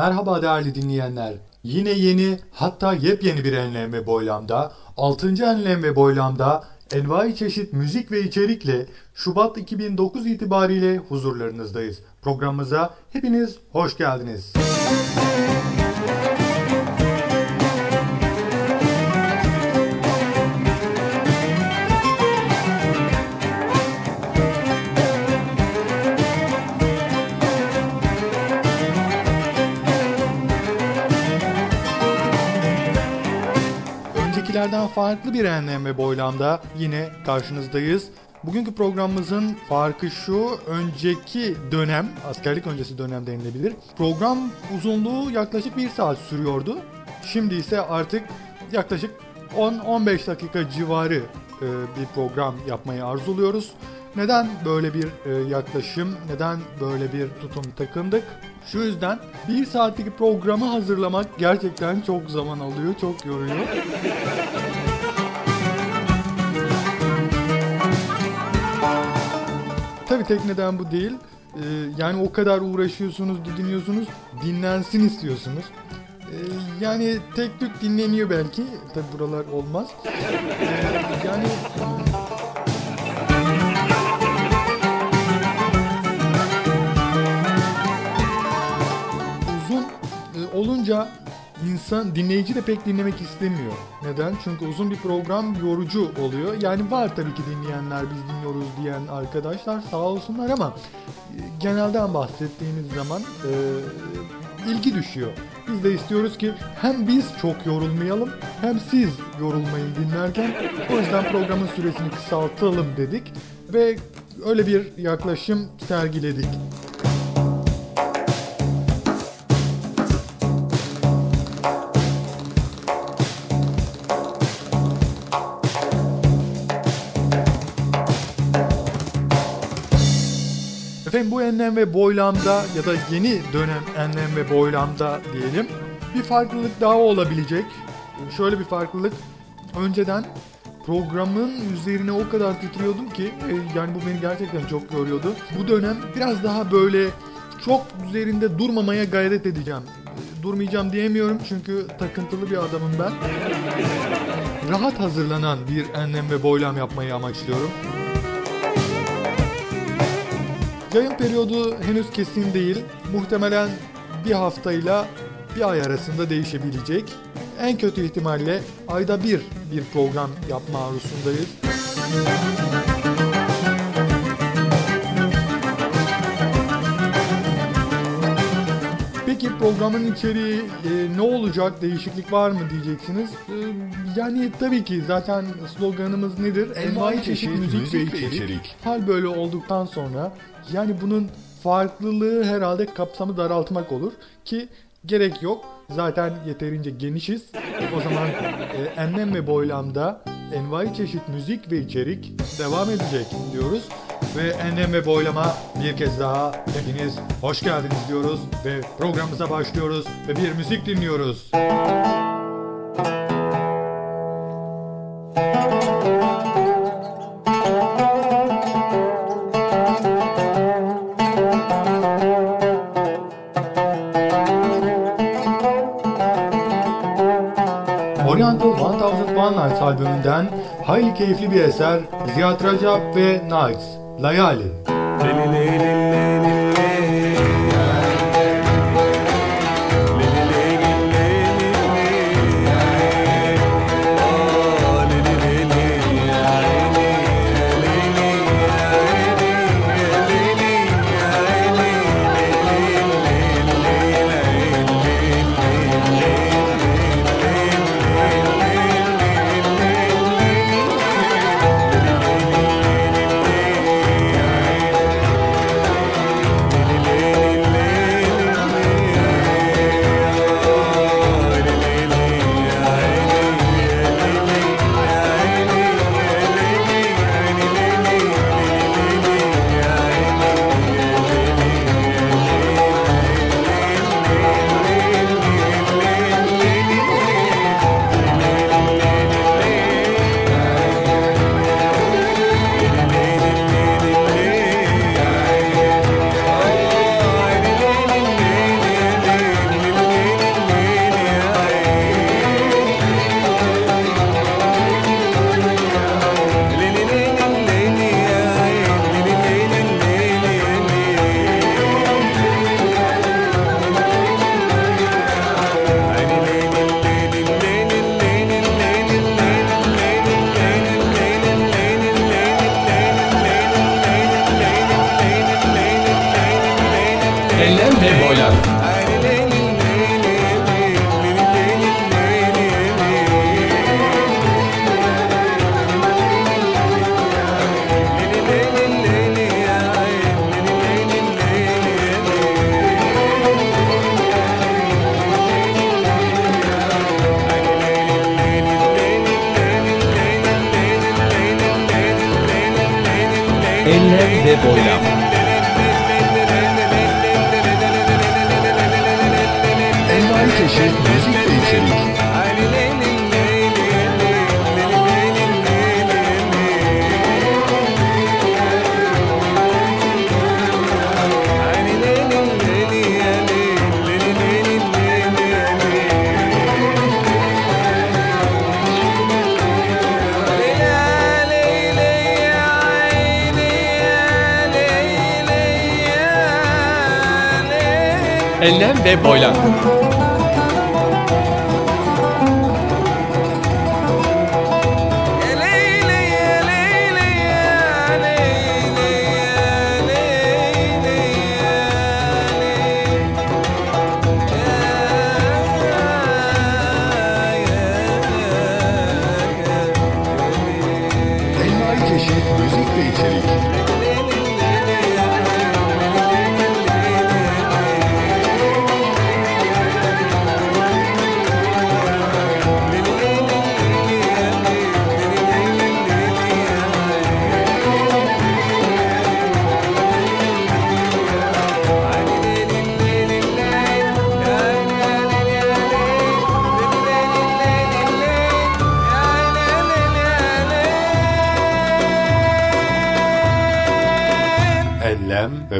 Merhaba değerli dinleyenler. Yine yeni hatta yepyeni bir enlem ve boylamda 6. enlem ve boylamda envai çeşit müzik ve içerikle Şubat 2009 itibariyle huzurlarınızdayız. Programımıza hepiniz hoş geldiniz. Öncekilerden farklı bir enlem ve boylamda yine karşınızdayız. Bugünkü programımızın farkı şu, önceki dönem, askerlik öncesi dönem denilebilir. Program uzunluğu yaklaşık bir saat sürüyordu. Şimdi ise artık yaklaşık 10-15 dakika civarı e, bir program yapmayı arzuluyoruz. Neden böyle bir e, yaklaşım, neden böyle bir tutum takındık? Şu yüzden bir saatlik programı hazırlamak gerçekten çok zaman alıyor, çok yoruyor. Tabii tek neden bu değil. Ee, yani o kadar uğraşıyorsunuz, didiniyorsunuz, dinlensin istiyorsunuz. Ee, yani tek tük dinleniyor belki. Tabii buralar olmaz. Ee, yani olunca insan dinleyici de pek dinlemek istemiyor. Neden? Çünkü uzun bir program yorucu oluyor. Yani var tabii ki dinleyenler biz dinliyoruz diyen arkadaşlar sağ olsunlar ama e, genelden bahsettiğimiz zaman e, ilgi düşüyor. Biz de istiyoruz ki hem biz çok yorulmayalım hem siz yorulmayın dinlerken. O yüzden programın süresini kısaltalım dedik ve öyle bir yaklaşım sergiledik. Enlem ve boylamda ya da yeni dönem enlem ve boylamda diyelim bir farklılık daha olabilecek. Şöyle bir farklılık. Önceden programın üzerine o kadar titriyordum ki e, yani bu beni gerçekten çok yoruyordu. Bu dönem biraz daha böyle çok üzerinde durmamaya gayret edeceğim. Durmayacağım diyemiyorum çünkü takıntılı bir adamım ben. Rahat hazırlanan bir enlem ve boylam yapmayı amaçlıyorum. Yayın periyodu henüz kesin değil. Muhtemelen bir haftayla bir ay arasında değişebilecek. En kötü ihtimalle ayda bir bir program yapma arzusundayız. Peki programın içeriği e, ne olacak, değişiklik var mı diyeceksiniz. E, yani tabii ki zaten sloganımız nedir? Envai çeşit müzik, ve içerik. Hal böyle olduktan sonra yani bunun farklılığı herhalde kapsamı daraltmak olur ki gerek yok. Zaten yeterince genişiz. O zaman e, enlem ve boylamda envai çeşit müzik ve içerik devam edecek diyoruz. Ve enlem boylama bir kez daha hepiniz hoş geldiniz diyoruz ve programımıza başlıyoruz ve bir müzik dinliyoruz. Oriental 1001 Nights albümünden hayli keyifli bir eser Ziya Racab ve Nights, Layali. Enlem ve boylar. Enlem ve boylam. Çeşit müzik içerik. Enlem ve boylam.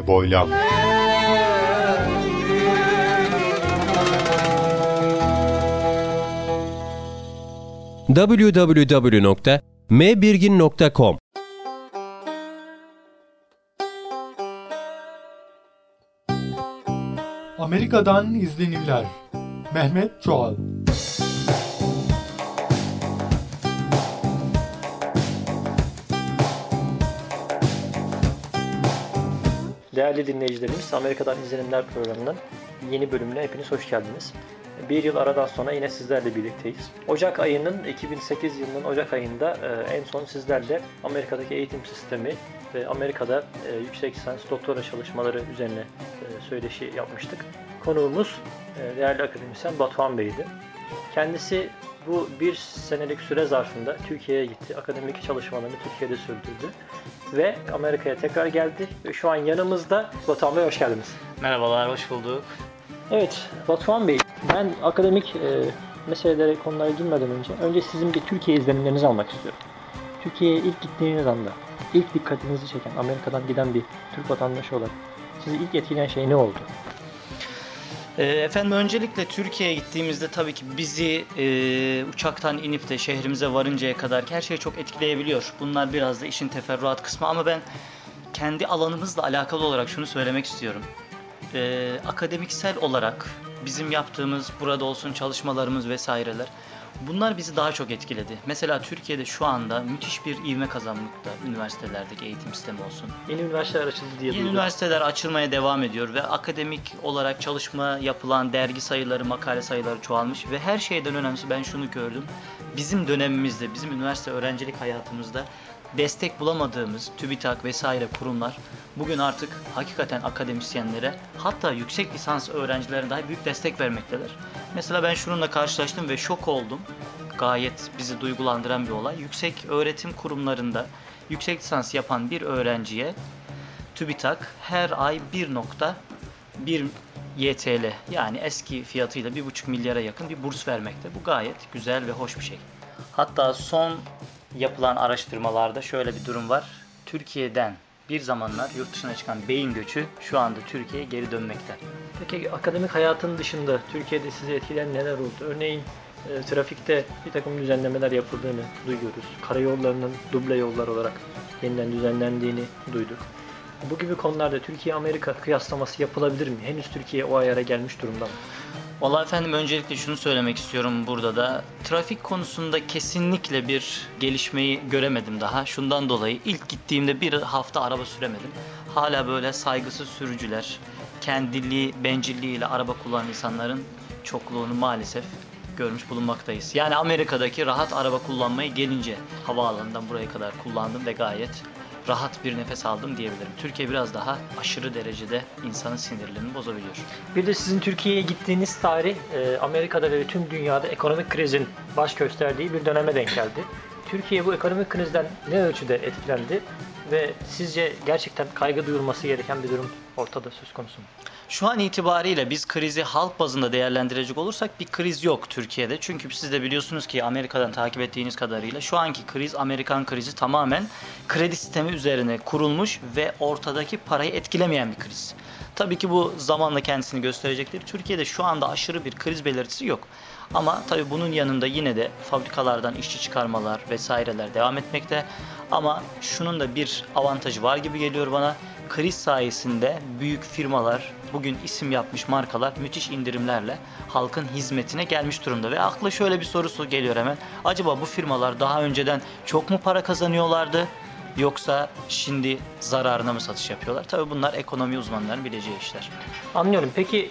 Ve boylam. www.mbirgin.com Amerika'dan izlenimler. Mehmet Çoğal. Değerli dinleyicilerimiz, Amerika'dan İzlenimler programının yeni bölümüne hepiniz hoş geldiniz. Bir yıl aradan sonra yine sizlerle birlikteyiz. Ocak ayının, 2008 yılının Ocak ayında e, en son sizlerle Amerika'daki eğitim sistemi ve Amerika'da e, yüksek lisans doktora çalışmaları üzerine e, söyleşi yapmıştık. Konuğumuz değerli akademisyen Batuhan Bey'di. Kendisi bu bir senelik süre zarfında Türkiye'ye gitti. Akademik çalışmalarını Türkiye'de sürdürdü. Ve Amerika'ya tekrar geldi. Ve şu an yanımızda. Batuhan Bey hoş geldiniz. Merhabalar, hoş bulduk. Evet, Batuhan Bey. Ben akademik e, meselelere, konulara girmeden önce önce sizin bir Türkiye izlenimlerinizi almak istiyorum. Türkiye'ye ilk gittiğiniz anda, ilk dikkatinizi çeken, Amerika'dan giden bir Türk vatandaşı olarak sizi ilk etkileyen şey ne oldu? Ee, efendim öncelikle Türkiye'ye gittiğimizde tabii ki bizi e, uçaktan inip de şehrimize varıncaya kadar her şey çok etkileyebiliyor. Bunlar biraz da işin teferruat kısmı ama ben kendi alanımızla alakalı olarak şunu söylemek istiyorum. Ee, akademiksel olarak bizim yaptığımız burada olsun çalışmalarımız vesaireler bunlar bizi daha çok etkiledi. Mesela Türkiye'de şu anda müthiş bir ivme kazanmakta üniversitelerdeki eğitim sistemi olsun. Yeni üniversiteler açıldı diye Yeni duydum. üniversiteler açılmaya devam ediyor ve akademik olarak çalışma yapılan dergi sayıları, makale sayıları çoğalmış ve her şeyden önemlisi ben şunu gördüm. Bizim dönemimizde, bizim üniversite öğrencilik hayatımızda destek bulamadığımız TÜBİTAK vesaire kurumlar bugün artık hakikaten akademisyenlere hatta yüksek lisans öğrencilerine daha büyük destek vermektedir. Mesela ben şununla karşılaştım ve şok oldum. Gayet bizi duygulandıran bir olay. Yüksek öğretim kurumlarında yüksek lisans yapan bir öğrenciye TÜBİTAK her ay 1.1 YTL yani eski fiyatıyla 1.5 milyara yakın bir burs vermekte. Bu gayet güzel ve hoş bir şey. Hatta son yapılan araştırmalarda şöyle bir durum var. Türkiye'den bir zamanlar yurt dışına çıkan beyin göçü şu anda Türkiye'ye geri dönmekte. Peki akademik hayatın dışında Türkiye'de sizi etkileyen neler oldu? Örneğin e, trafikte bir takım düzenlemeler yapıldığını duyuyoruz. Karayollarının duble yollar olarak yeniden düzenlendiğini duyduk. Bu gibi konularda Türkiye-Amerika kıyaslaması yapılabilir mi? Henüz Türkiye o ayara gelmiş durumda mı? Vallahi efendim öncelikle şunu söylemek istiyorum burada da. Trafik konusunda kesinlikle bir gelişmeyi göremedim daha. Şundan dolayı ilk gittiğimde bir hafta araba süremedim. Hala böyle saygısız sürücüler, kendiliği, bencilliğiyle araba kullanan insanların çokluğunu maalesef görmüş bulunmaktayız. Yani Amerika'daki rahat araba kullanmayı gelince havaalanından buraya kadar kullandım ve gayet rahat bir nefes aldım diyebilirim. Türkiye biraz daha aşırı derecede insanın sinirlerini bozabiliyor. Bir de sizin Türkiye'ye gittiğiniz tarih e, Amerika'da ve tüm dünyada ekonomik krizin baş gösterdiği bir döneme denk geldi. Türkiye bu ekonomik krizden ne ölçüde etkilendi Ve sizce gerçekten kaygı duyulması gereken bir durum ortada söz konusu mu? Şu an itibariyle biz krizi halk bazında değerlendirecek olursak bir kriz yok Türkiye'de. Çünkü siz de biliyorsunuz ki Amerika'dan takip ettiğiniz kadarıyla şu anki kriz Amerikan krizi tamamen kredi sistemi üzerine kurulmuş ve ortadaki parayı etkilemeyen bir kriz. Tabii ki bu zamanla kendisini gösterecektir. Türkiye'de şu anda aşırı bir kriz belirtisi yok. Ama tabii bunun yanında yine de fabrikalardan işçi çıkarmalar vesaireler devam etmekte. Ama şunun da bir avantajı var gibi geliyor bana. Kriz sayesinde büyük firmalar, bugün isim yapmış markalar müthiş indirimlerle halkın hizmetine gelmiş durumda. Ve akla şöyle bir sorusu geliyor hemen. Acaba bu firmalar daha önceden çok mu para kazanıyorlardı? Yoksa şimdi zararına mı satış yapıyorlar? Tabii bunlar ekonomi uzmanlarının bileceği işler. Anlıyorum. Peki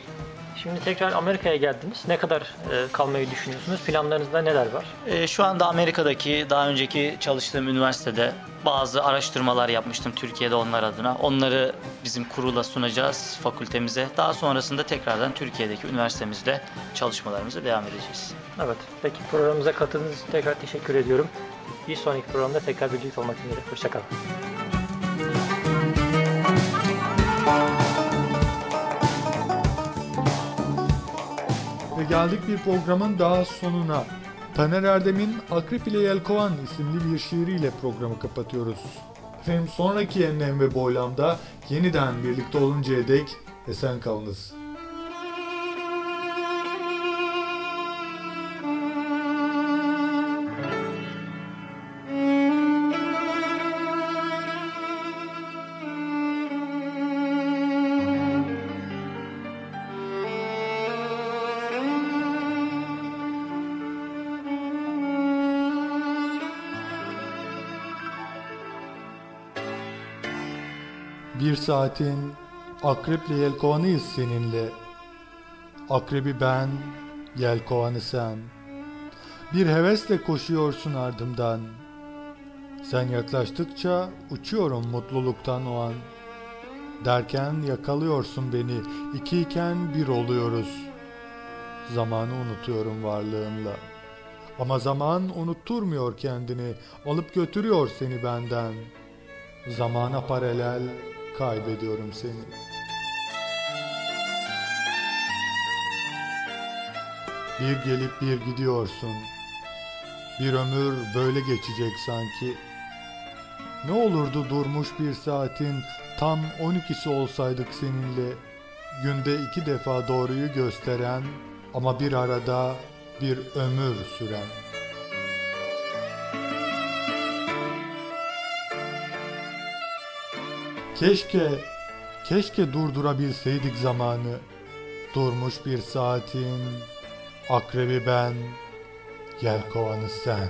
şimdi tekrar Amerika'ya geldiniz. Ne kadar e, kalmayı düşünüyorsunuz? Planlarınızda neler var? Ee, şu anda Amerika'daki daha önceki çalıştığım üniversitede bazı araştırmalar yapmıştım Türkiye'de onlar adına. Onları bizim kurula sunacağız fakültemize. Daha sonrasında tekrardan Türkiye'deki üniversitemizde çalışmalarımıza devam edeceğiz. Evet. Peki programımıza katıldığınız için tekrar teşekkür ediyorum. Bir sonraki programda tekrar birlikte olmak üzere. Hoşçakalın. Geldik bir programın daha sonuna. Taner Erdem'in Akrep ile Yelkovan isimli bir şiiriyle programı kapatıyoruz. Efendim sonraki enlem ve boylamda yeniden birlikte oluncaya dek esen kalınız. Bir saatin akreple yelkovanıyız seninle. Akrebi ben, yelkovanı sen. Bir hevesle koşuyorsun ardımdan. Sen yaklaştıkça uçuyorum mutluluktan o an. Derken yakalıyorsun beni, ikiyken bir oluyoruz. Zamanı unutuyorum varlığınla. Ama zaman unutturmuyor kendini, alıp götürüyor seni benden. Zamana paralel kaybediyorum seni. Bir gelip bir gidiyorsun. Bir ömür böyle geçecek sanki. Ne olurdu durmuş bir saatin tam 12'si olsaydık seninle. Günde iki defa doğruyu gösteren ama bir arada bir ömür süren. Keşke, keşke durdurabilseydik zamanı. Durmuş bir saatin, akrebi ben, yelkovanı sen.